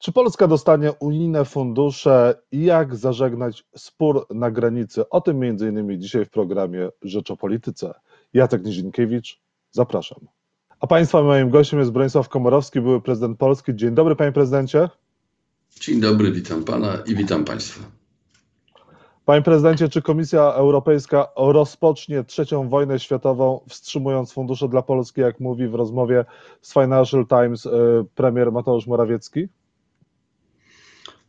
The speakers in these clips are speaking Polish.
Czy Polska dostanie unijne fundusze i jak zażegnać spór na granicy? O tym m.in. dzisiaj w programie Rzecz o Polityce. Jacek Nizinkiewicz, zapraszam. A Państwa moim gościem jest Bronisław Komorowski, były prezydent Polski. Dzień dobry, Panie Prezydencie. Dzień dobry, witam Pana i witam Państwa. Panie Prezydencie, czy Komisja Europejska rozpocznie trzecią wojnę światową, wstrzymując fundusze dla Polski, jak mówi w rozmowie z Financial Times y, premier Mateusz Morawiecki?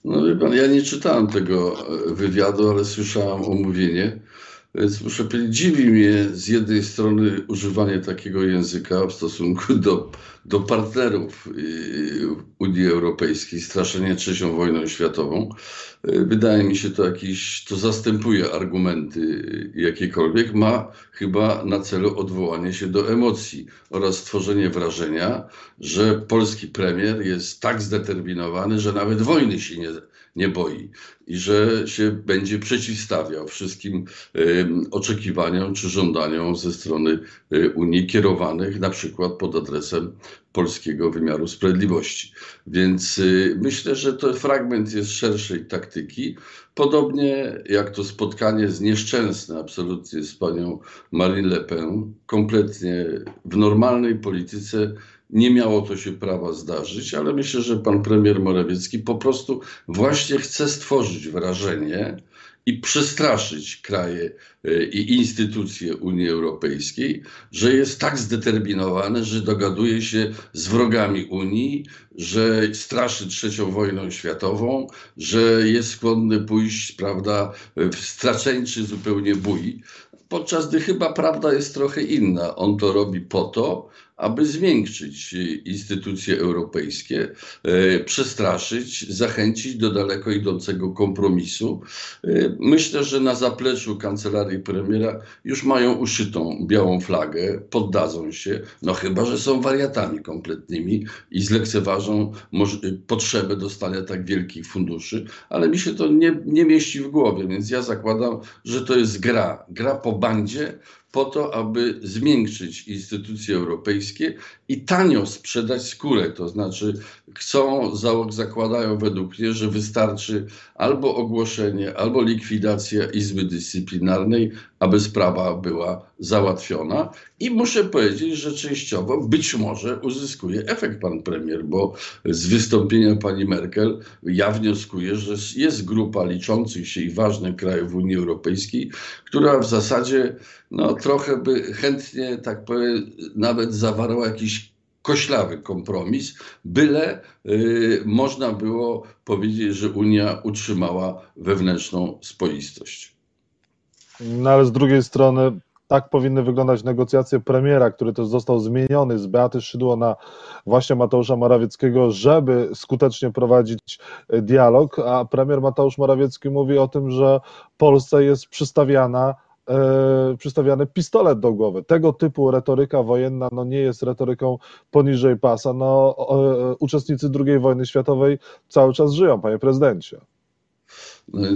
No wie pan, ja nie czytałem tego wywiadu, ale słyszałem omówienie. Dziwi mnie z jednej strony używanie takiego języka w stosunku do, do partnerów y, Unii Europejskiej, straszenie trzecią wojną światową. Y, wydaje mi się to jakiś, to zastępuje argumenty jakiekolwiek, ma chyba na celu odwołanie się do emocji oraz stworzenie wrażenia, że polski premier jest tak zdeterminowany, że nawet wojny się nie, nie boi i że się będzie przeciwstawiał wszystkim oczekiwaniom czy żądaniom ze strony y, Unii kierowanych na przykład pod adresem polskiego wymiaru sprawiedliwości. Więc y, myślę, że to fragment jest szerszej taktyki. Podobnie jak to spotkanie z nieszczęsne absolutnie z panią Marine Le Pen, kompletnie w normalnej polityce nie miało to się prawa zdarzyć, ale myślę, że pan premier Morawiecki po prostu właśnie chce stworzyć wrażenie i przestraszyć kraje e, i instytucje Unii Europejskiej, że jest tak zdeterminowany, że dogaduje się z wrogami Unii, że straszy trzecią wojną światową, że jest skłonny pójść, prawda, w straceńczy zupełnie bój. Podczas gdy chyba prawda jest trochę inna. On to robi po to, aby zmiękczyć instytucje europejskie, e, przestraszyć, zachęcić do daleko idącego kompromisu. E, myślę, że na zapleczu kancelarii premiera już mają uszytą białą flagę, poddadzą się, no chyba, że są wariatami kompletnymi i zlekceważą potrzebę dostania tak wielkich funduszy, ale mi się to nie, nie mieści w głowie, więc ja zakładam, że to jest gra, gra po bandzie, po to, aby zmiękczyć instytucje europejskie i tanio sprzedać skórę. To znaczy, chcą, zakładają według mnie, że wystarczy albo ogłoszenie, albo likwidacja Izby Dyscyplinarnej, aby sprawa była załatwiona. I muszę powiedzieć, że częściowo być może uzyskuje efekt pan premier, bo z wystąpienia pani Merkel ja wnioskuję, że jest grupa liczących się i ważnych krajów Unii Europejskiej, która w zasadzie no, trochę by chętnie, tak powiem, nawet zawarła jakiś koślawy kompromis, byle y, można było powiedzieć, że Unia utrzymała wewnętrzną spoistość. No ale z drugiej strony tak powinny wyglądać negocjacje premiera, który też został zmieniony z Beaty Szydło na właśnie Mateusza Morawieckiego, żeby skutecznie prowadzić dialog, a premier Mateusz Morawiecki mówi o tym, że Polsce jest przystawiana przystawiany pistolet do głowy. Tego typu retoryka wojenna no, nie jest retoryką poniżej pasa. No, e, uczestnicy II wojny światowej cały czas żyją, panie prezydencie. No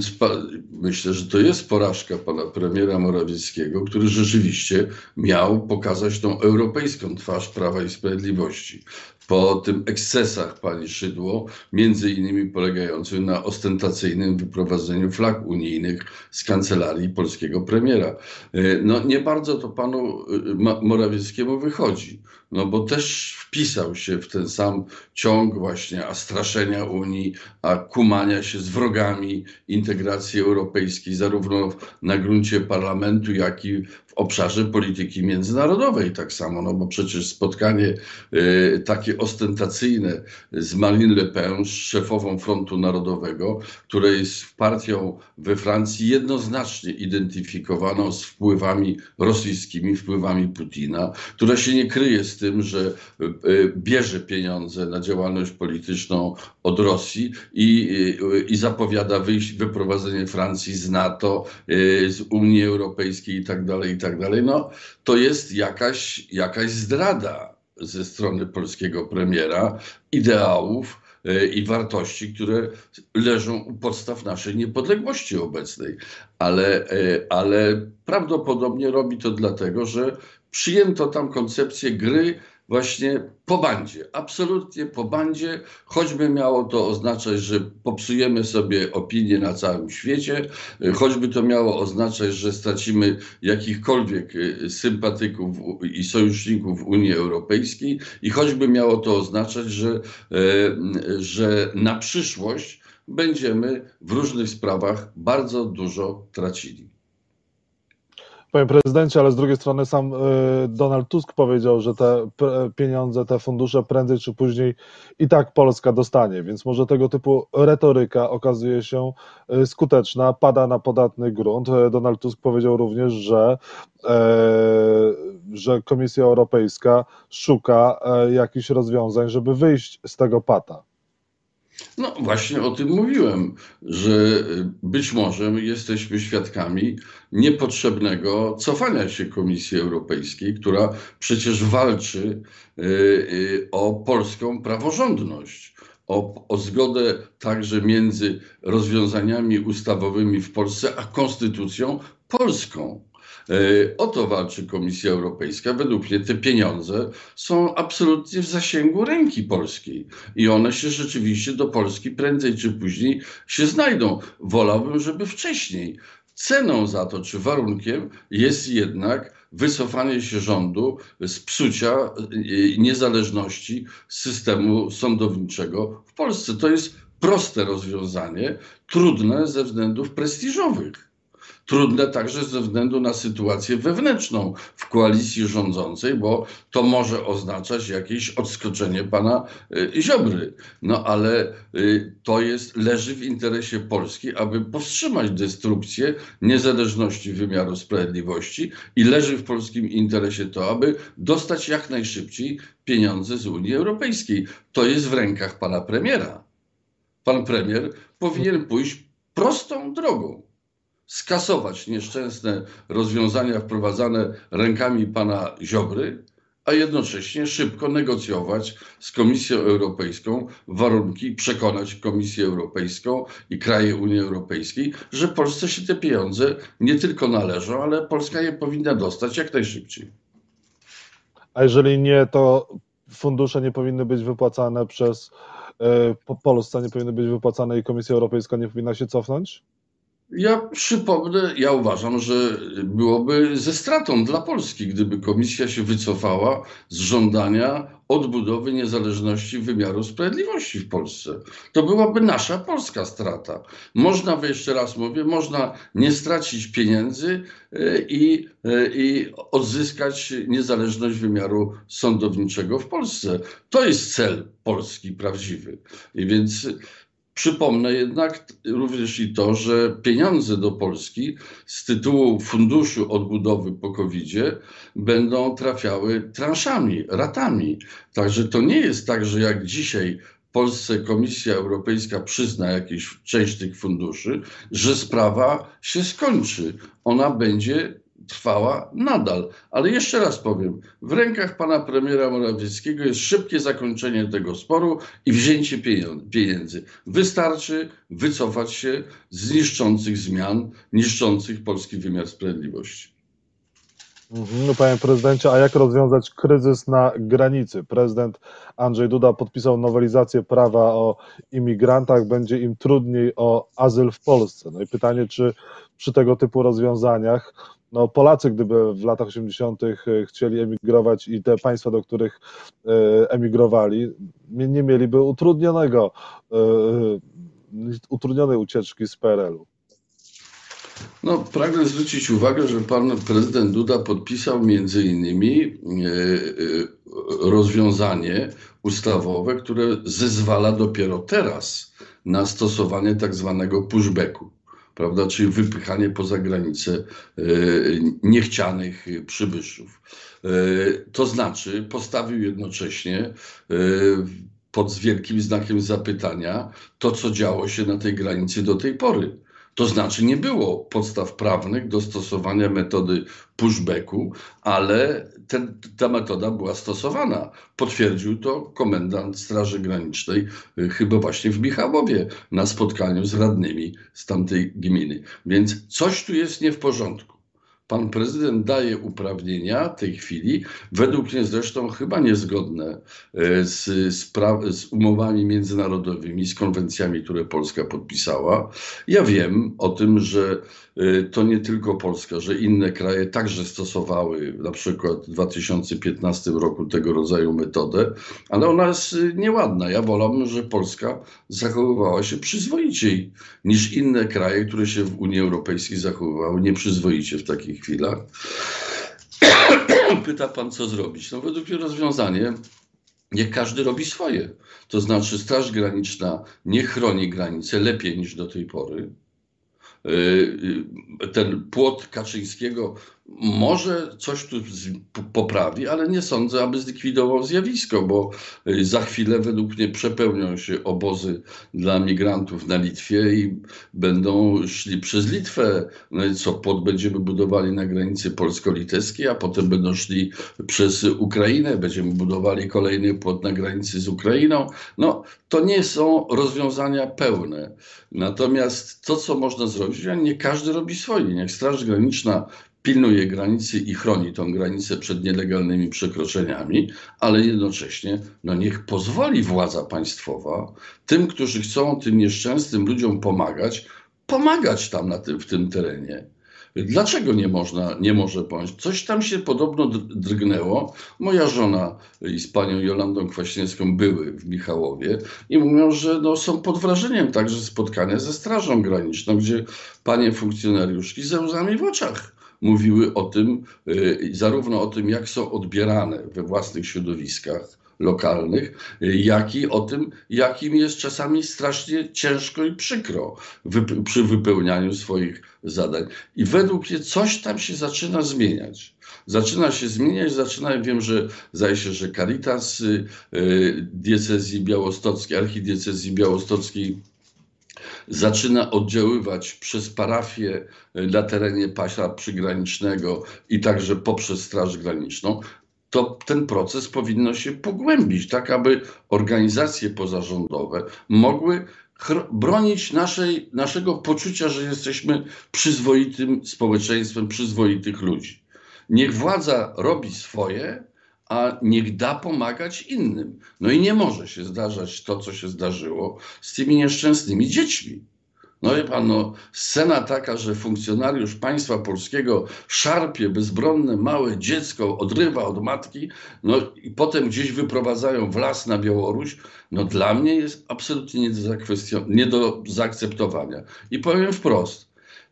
myślę, że to jest porażka pana premiera Morawieckiego, który rzeczywiście miał pokazać tą europejską twarz Prawa i Sprawiedliwości po tym ekscesach pani Szydło, między innymi polegającym na ostentacyjnym wyprowadzeniu flag unijnych z kancelarii polskiego premiera. E, no nie bardzo to panu e, Morawieckiemu wychodzi, no bo też wpisał się w ten sam ciąg właśnie a straszenia Unii, a kumania się z wrogami integracji europejskiej, zarówno na gruncie parlamentu, jak i obszarze polityki międzynarodowej tak samo, no bo przecież spotkanie y, takie ostentacyjne z Marine Le Pen, szefową Frontu Narodowego, która jest partią we Francji jednoznacznie identyfikowaną z wpływami rosyjskimi, wpływami Putina, która się nie kryje z tym, że y, bierze pieniądze na działalność polityczną od Rosji i, y, i zapowiada wyjść, wyprowadzenie Francji z NATO, z Unii Europejskiej i tak dalej, tak dalej, no to jest jakaś, jakaś zdrada ze strony polskiego premiera ideałów e, i wartości, które leżą u podstaw naszej niepodległości obecnej. Ale, e, ale prawdopodobnie robi to dlatego, że przyjęto tam koncepcję gry właśnie po bandzie, absolutnie po bandzie, choćby miało to oznaczać, że popsujemy sobie opinię na całym świecie, choćby to miało oznaczać, że stracimy jakichkolwiek sympatyków i sojuszników Unii Europejskiej i choćby miało to oznaczać, że, że na przyszłość będziemy w różnych sprawach bardzo dużo tracili. Panie prezydencie, ale z drugiej strony sam e, Donald Tusk powiedział, że te pieniądze, te fundusze prędzej czy później i tak Polska dostanie, więc może tego typu retoryka okazuje się e, skuteczna, pada na podatny grunt. E, Donald Tusk powiedział również, że, że Komisja Europejska szuka jakichś rozwiązań, żeby wyjść z tego pata. No właśnie o tym mówiłem, że być może jesteśmy świadkami niepotrzebnego cofania się Komisji Europejskiej, która przecież walczy y, y, o polską praworządność. O, o zgodę także między rozwiązaniami ustawowymi w Polsce a konstytucją polską. E, o to walczy Komisja Europejska. Według mnie te pieniądze są absolutnie w zasięgu ręki polskiej i one się rzeczywiście do Polski prędzej czy później się znajdą. Wolałbym, żeby wcześniej. Ceną za to, czy warunkiem jest jednak wycofanie się rządu z psucia e, niezależności systemu sądowniczego w Polsce. To jest proste rozwiązanie, trudne ze względów prestiżowych. Trudne także ze względu na sytuację wewnętrzną w koalicji rządzącej, bo to może oznaczać jakieś odskoczenie pana y, Ziobry. No ale y, to jest, leży w interesie Polski, aby powstrzymać destrukcję niezależności wymiaru sprawiedliwości i leży w polskim interesie to, aby dostać jak najszybciej pieniądze z Unii Europejskiej. To jest w rękach pana premiera. Pan premier powinien pójść prostą drogą skasować nieszczęsne rozwiązania wprowadzane rękami pana Ziobry, a jednocześnie szybko negocjować z Komisją Europejską warunki, przekonać Komisję Europejską i kraje Unii Europejskiej, że Polsce się te pieniądze nie tylko należą, ale Polska je powinna dostać jak najszybciej. A jeżeli nie, to fundusze nie powinny być wypłacane przez e, Polsce, nie powinny być wypłacane i Komisja Europejska nie powinna się cofnąć? Ja przypomnę, ja uważam, że byłoby ze stratą dla Polski, gdyby komisja się wycofała z żądania odbudowy niezależności wymiaru sprawiedliwości w Polsce. To byłaby nasza polska strata. Można, jeszcze raz mówię, można nie stracić pieniędzy e, i, e, i odzyskać niezależność wymiaru sądowniczego w Polsce. To jest cel Polski prawdziwy. I więc Przypomnę jednak również i to, że pieniądze do Polski z tytułu Funduszu Odbudowy po covid będą trafiały transzami, ratami. Także to nie jest tak, że jak dzisiaj Polsce Komisja Europejska przyzna jakąś część tych funduszy, że sprawa się skończy. Ona będzie trwała nadal. Ale jeszcze raz powiem, w rękach pana premiera Morawieckiego jest szybkie zakończenie tego sporu i wzięcie pieniędzy. Wystarczy wycofać się z niszczących zmian, niszczących polski wymiar sprawiedliwości. No, panie prezydencie, a jak rozwiązać kryzys na granicy? Prezydent Andrzej Duda podpisał nowelizację prawa o imigrantach, będzie im trudniej o azyl w Polsce. No i pytanie, czy przy tego typu rozwiązaniach no, Polacy, gdyby w latach 80. E, chcieli emigrować i te państwa, do których e, emigrowali, nie mieliby utrudnionego, e, utrudnionej ucieczki z PRL-u. No, pragnę zwrócić uwagę, że pan prezydent Duda podpisał między innymi rozwiązanie ustawowe, które zezwala dopiero teraz na stosowanie tak zwanego pushbacku prawda, czyli wypychanie poza granice e, niechcianych przybyszów. E, to znaczy postawił jednocześnie e, pod wielkim znakiem zapytania to, co działo się na tej granicy do tej pory. To znaczy nie było podstaw prawnych do stosowania metody pushbacku, ale ta metoda była stosowana. Potwierdził to komendant Straży Granicznej, y, chyba właśnie w Michałowie, na spotkaniu z radnymi z tamtej gminy. Więc coś tu jest nie w porządku. Pan prezydent daje uprawnienia w tej chwili, według mnie zresztą chyba niezgodne e, z, z, umowami międzynarodowymi, z konwencjami, które Polska podpisała. Ja wiem o tym, że e, to nie tylko Polska, że inne kraje także stosowały na przykład w 2015 roku tego rodzaju metodę, ale ona jest nieładna. Ja wolałbym, że Polska zachowywała się przyzwoiciej niż inne kraje, które się w Unii Europejskiej zachowywały nieprzyzwoicie w takich chwilach. Pyta pan, co zrobić? No według mnie rozwiązanie Niech każdy robi swoje. To znaczy, Straż Graniczna nie chroni granice lepiej niż do tej pory. Y, y, ten płot Kaczyńskiego może coś tu poprawi, ale nie sądzę, aby zlikwidował zjawisko, bo y, za chwilę według mnie przepełnią się obozy dla migrantów na Litwie i będą szli przez Litwę. No i co, płot będziemy budowali na granicy polsko-litewskiej, a potem będą szli przez Ukrainę, będziemy budowali kolejny płot na granicy z Ukrainą. No, to nie są rozwiązania pełne. Natomiast to, co można zrobić, nie każdy robi swoje. Niech Straż Graniczna pilnuje granicy i chroni tą granicę przed nielegalnymi przekroczeniami, ale jednocześnie no niech pozwoli władza państwowa tym, którzy chcą tym nieszczęsnym ludziom pomagać, pomagać tam na tym, w tym terenie. Dlaczego nie można, nie może pomóc? Coś tam się podobno drgnęło. Moja żona i z panią Jolandą Kwaśniewską były w Michałowie i mówią, że no, są pod wrażeniem także spotkania ze Strażą Graniczną, gdzie panie funkcjonariuszki ze łzami w oczach mówiły o tym, y, zarówno o tym, jak są odbierane we własnych środowiskach lokalnych, y, jak i o tym, jakim jest czasami strasznie ciężko i przykro przy wypełnianiu swoich zadań. I według mnie coś tam się zaczyna zmieniać. Zaczyna się zmieniać, zaczyna, wiem, że zdaje się, że Caritas y, diecezji białostockiej, archidiecezji białostockiej zaczyna oddziaływać przez parafię e, na terenie pasia przygranicznego i także poprzez Straż Graniczną, to ten proces powinno się pogłębić, tak aby organizacje pozarządowe mogły bronić naszej, naszego poczucia, że jesteśmy przyzwoitym społeczeństwem, przyzwoitych ludzi. Niech władza robi swoje, a niech da pomagać innym. No i nie może się zdarzać to, co się zdarzyło z tymi nieszczęsnymi dziećmi. No wie pan, no, scena taka, że funkcjonariusz państwa polskiego szarpie bezbronne małe dziecko, odrywa od matki, no i potem gdzieś wyprowadzają w las na Białoruś, no dla mnie jest absolutnie nie do, nie do zaakceptowania. I powiem wprost,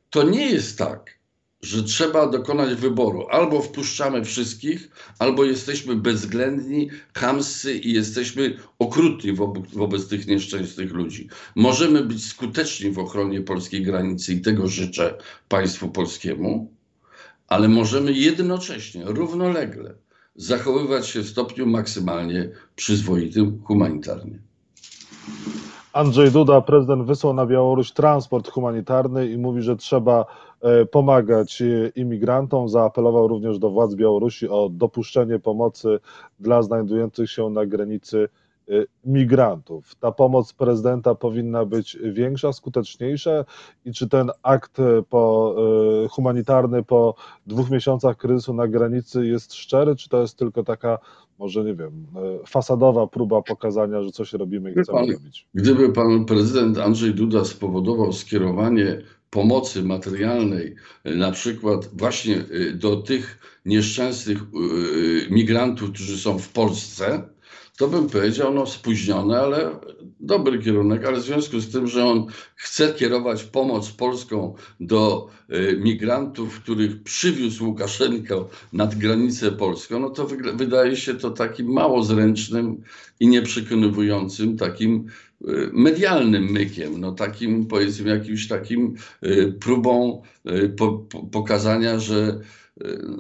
to nie jest tak, że trzeba dokonać wyboru. Albo wpuszczamy wszystkich, albo jesteśmy bezwzględni, chamscy i jesteśmy okrutni wobec, tych nieszczęsnych ludzi. Możemy być skuteczni w ochronie polskiej granicy i tego życzę państwu polskiemu, ale możemy jednocześnie, równolegle zachowywać się w stopniu maksymalnie przyzwoitym humanitarnie. Andrzej Duda, prezydent, wysłał na Białoruś transport humanitarny i mówi, że trzeba pomagać e, imigrantom. Zaapelował również do władz Białorusi o dopuszczenie pomocy dla znajdujących się na granicy e, migrantów. Ta pomoc prezydenta powinna być większa, skuteczniejsza i czy ten akt po, humanitarny po dwóch miesiącach kryzysu na granicy jest szczery, czy to jest tylko taka może nie wiem, e, fasadowa próba pokazania, że coś robimy i chcemy pan, robić. Gdyby pan prezydent Andrzej Duda spowodował skierowanie pomocy materialnej, e, na przykład właśnie e, do tych nieszczęsnych migrantów, którzy są w Polsce, to bym powiedział, no spóźnione, ale dobry kierunek, ale w związku z tym, że on chce kierować pomoc polską do migrantów, których przywiózł Łukaszenko nad granicę polską, no to wydaje się to takim mało zręcznym i nieprzekonywującym, takim medialnym mykiem, no takim powiedzmy jakimś takim y, próbą po, pokazania, że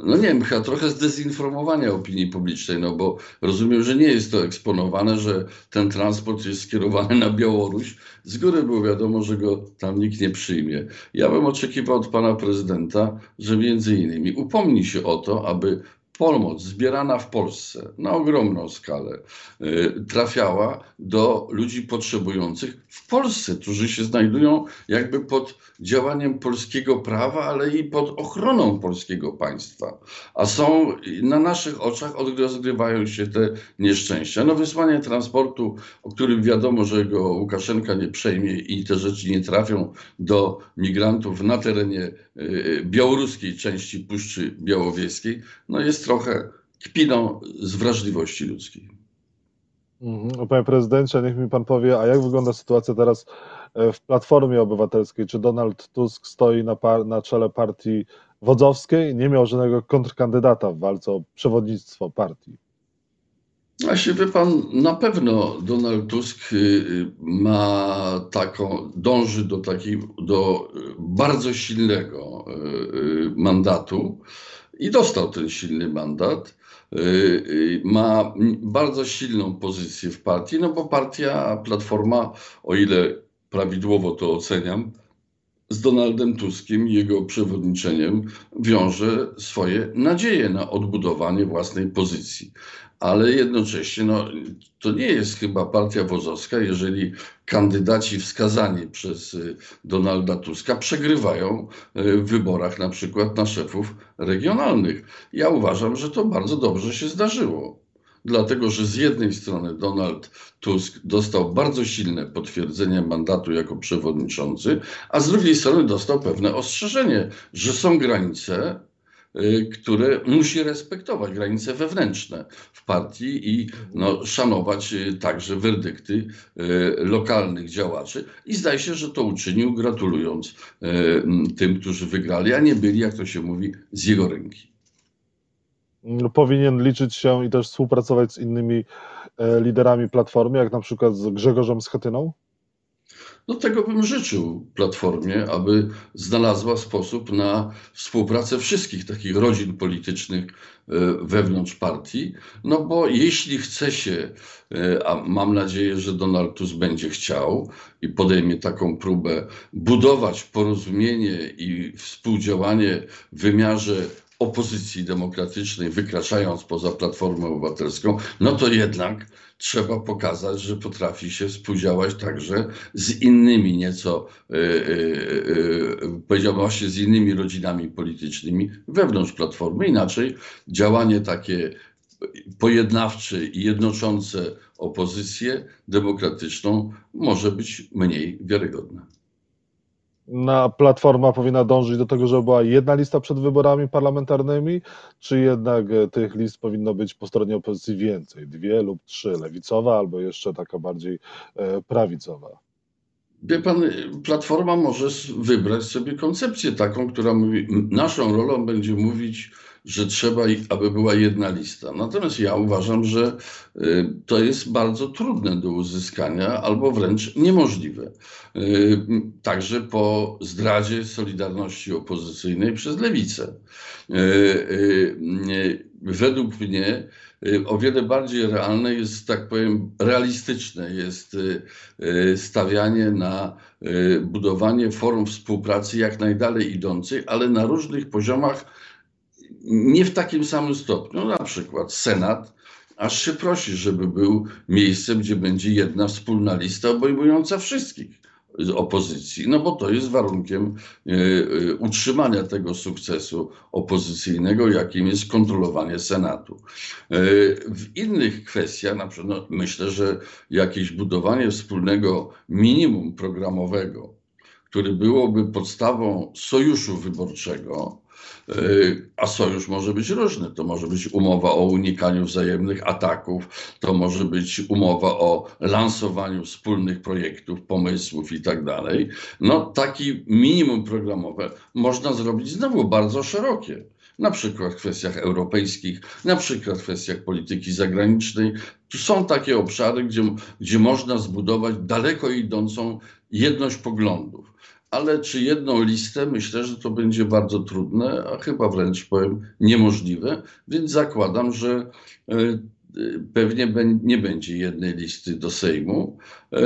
no nie wiem, chyba trochę zdezinformowania opinii publicznej, no bo rozumiem, że nie jest to eksponowane, że ten transport jest skierowany na Białoruś. Z góry było wiadomo, że go tam nikt nie przyjmie. Ja bym oczekiwał od pana prezydenta, że między innymi upomni się o to, aby pomoc zbierana w Polsce na ogromną skalę y, trafiała do ludzi potrzebujących w Polsce, którzy się znajdują jakby pod działaniem polskiego prawa, ale i pod ochroną polskiego państwa. A są na naszych oczach rozgrywają się te nieszczęścia. No wysłanie transportu, o którym wiadomo, że go Łukaszenka nie przejmie i te rzeczy nie trafią do migrantów na terenie y, białoruskiej części Puszczy Białowieskiej, no jest trochę kpiną z wrażliwości ludzkiej. Mhm. Panie prezydencie, niech mi pan powie, a jak wygląda sytuacja teraz e, w Platformie Obywatelskiej? Czy Donald Tusk stoi na, par na czele partii wodzowskiej? Nie miał żadnego kontrkandydata w walce o przewodnictwo partii. Właśnie wie pan, na pewno Donald Tusk y, y, ma taką, dąży do takiej, do bardzo silnego y, mandatu i dostał ten silny mandat. Ma bardzo silną pozycję w partii, no bo partia Platforma, o ile prawidłowo to oceniam, z Donaldem Tuskiem i jego przewodniczeniem wiąże swoje nadzieje na odbudowanie własnej pozycji ale jednocześnie no, to nie jest chyba partia wozowska, jeżeli kandydaci wskazani przez y, Donalda Tuska przegrywają y, w wyborach na przykład na szefów regionalnych. Ja uważam, że to bardzo dobrze się zdarzyło. Dlatego, że z jednej strony Donald Tusk dostał bardzo silne potwierdzenie mandatu jako przewodniczący, a z drugiej strony dostał pewne ostrzeżenie, że są granice, które musi respektować granice wewnętrzne w partii i no, szanować y, także werdykty y, lokalnych działaczy. I zdaje się, że to uczynił, gratulując tym, którzy wygrali, a nie byli, jak to się mówi, z jego ręki. No, powinien liczyć się i też współpracować z innymi e, liderami Platformy, jak na przykład z Grzegorzem Schetyną? No tego bym życzył Platformie, aby znalazła sposób na współpracę wszystkich takich rodzin politycznych e, wewnątrz partii, no bo jeśli chce się, e, a mam nadzieję, że Donald Tusk będzie chciał i podejmie taką próbę, budować porozumienie i współdziałanie w wymiarze opozycji demokratycznej, wykraczając poza Platformę Obywatelską, no to jednak trzeba pokazać, że potrafi się współdziałać także z innymi nieco, yy, yy, powiedziałbym właśnie z innymi rodzinami politycznymi wewnątrz Platformy. Inaczej działanie takie pojednawcze i jednoczące opozycję demokratyczną może być mniej wiarygodne na Platforma powinna dążyć do tego, żeby była jedna lista przed wyborami parlamentarnymi, czy jednak e, tych list powinno być po stronie opozycji więcej? Dwie lub trzy, lewicowa albo jeszcze taka bardziej e, prawicowa? Wie pan, Platforma może wybrać sobie koncepcję taką, która mówi, naszą rolą będzie mówić że trzeba, aby była jedna lista. Natomiast ja uważam, że y, to jest bardzo trudne do uzyskania albo wręcz niemożliwe. Y, także po zdradzie Solidarności Opozycyjnej przez Lewicę. Y, według mnie o wiele bardziej realne jest, tak powiem, realistyczne jest stawianie na budowanie forum współpracy jak najdalej idącej, ale na różnych poziomach nie w takim samym stopniu. Na przykład Senat aż się prosi, żeby był miejscem, gdzie będzie jedna wspólna lista obejmująca wszystkich z opozycji, no bo to jest warunkiem y, y, utrzymania tego sukcesu opozycyjnego, jakim jest kontrolowanie Senatu. Y, w innych kwestiach, na przykład no, myślę, że jakieś budowanie wspólnego minimum programowego, który byłoby podstawą sojuszu wyborczego, E, a sojusz może być różny. To może być umowa o unikaniu wzajemnych ataków, to może być umowa o lansowaniu wspólnych projektów, pomysłów i tak dalej. No, taki minimum programowe można zrobić znowu bardzo szerokie. Na przykład w kwestiach europejskich, na przykład w kwestiach polityki zagranicznej. Tu są takie obszary, gdzie, gdzie można zbudować daleko idącą jedność poglądów ale czy jedną listę? Myślę, że to będzie bardzo trudne, a chyba wręcz powiem niemożliwe, więc zakładam, że e, pewnie nie będzie jednej listy do Sejmu. E,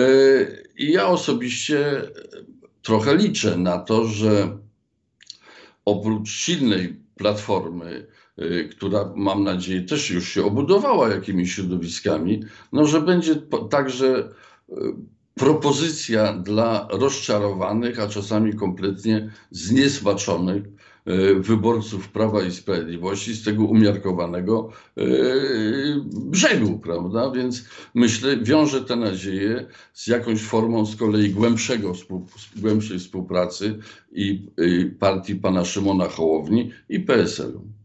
I ja osobiście trochę liczę na to, że oprócz silnej platformy y, która mam nadzieję też już się obudowała jakimiś środowiskami, no że będzie także propozycja dla rozczarowanych, a czasami kompletnie zniesmaczonych y, wyborców Prawa i Sprawiedliwości z tego umiarkowanego y, brzegu, prawda? Więc myślę, wiąże te nadzieje z jakąś formą z kolei głębszego, głębszej współpracy i partii pana Szymona Hołowni i PSL-u.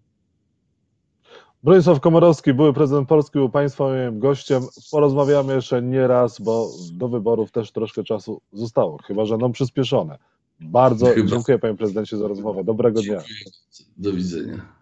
Bronisław Komorowski, były prezydent Polski, był Państwa moim gościem. Porozmawiamy jeszcze nie raz, bo do wyborów też troszkę czasu zostało, chyba że będą przyspieszone. Bardzo Chyba. dziękuję Panie Prezydencie za rozmowę. Dobrego dnia. Dziękuję. Do widzenia.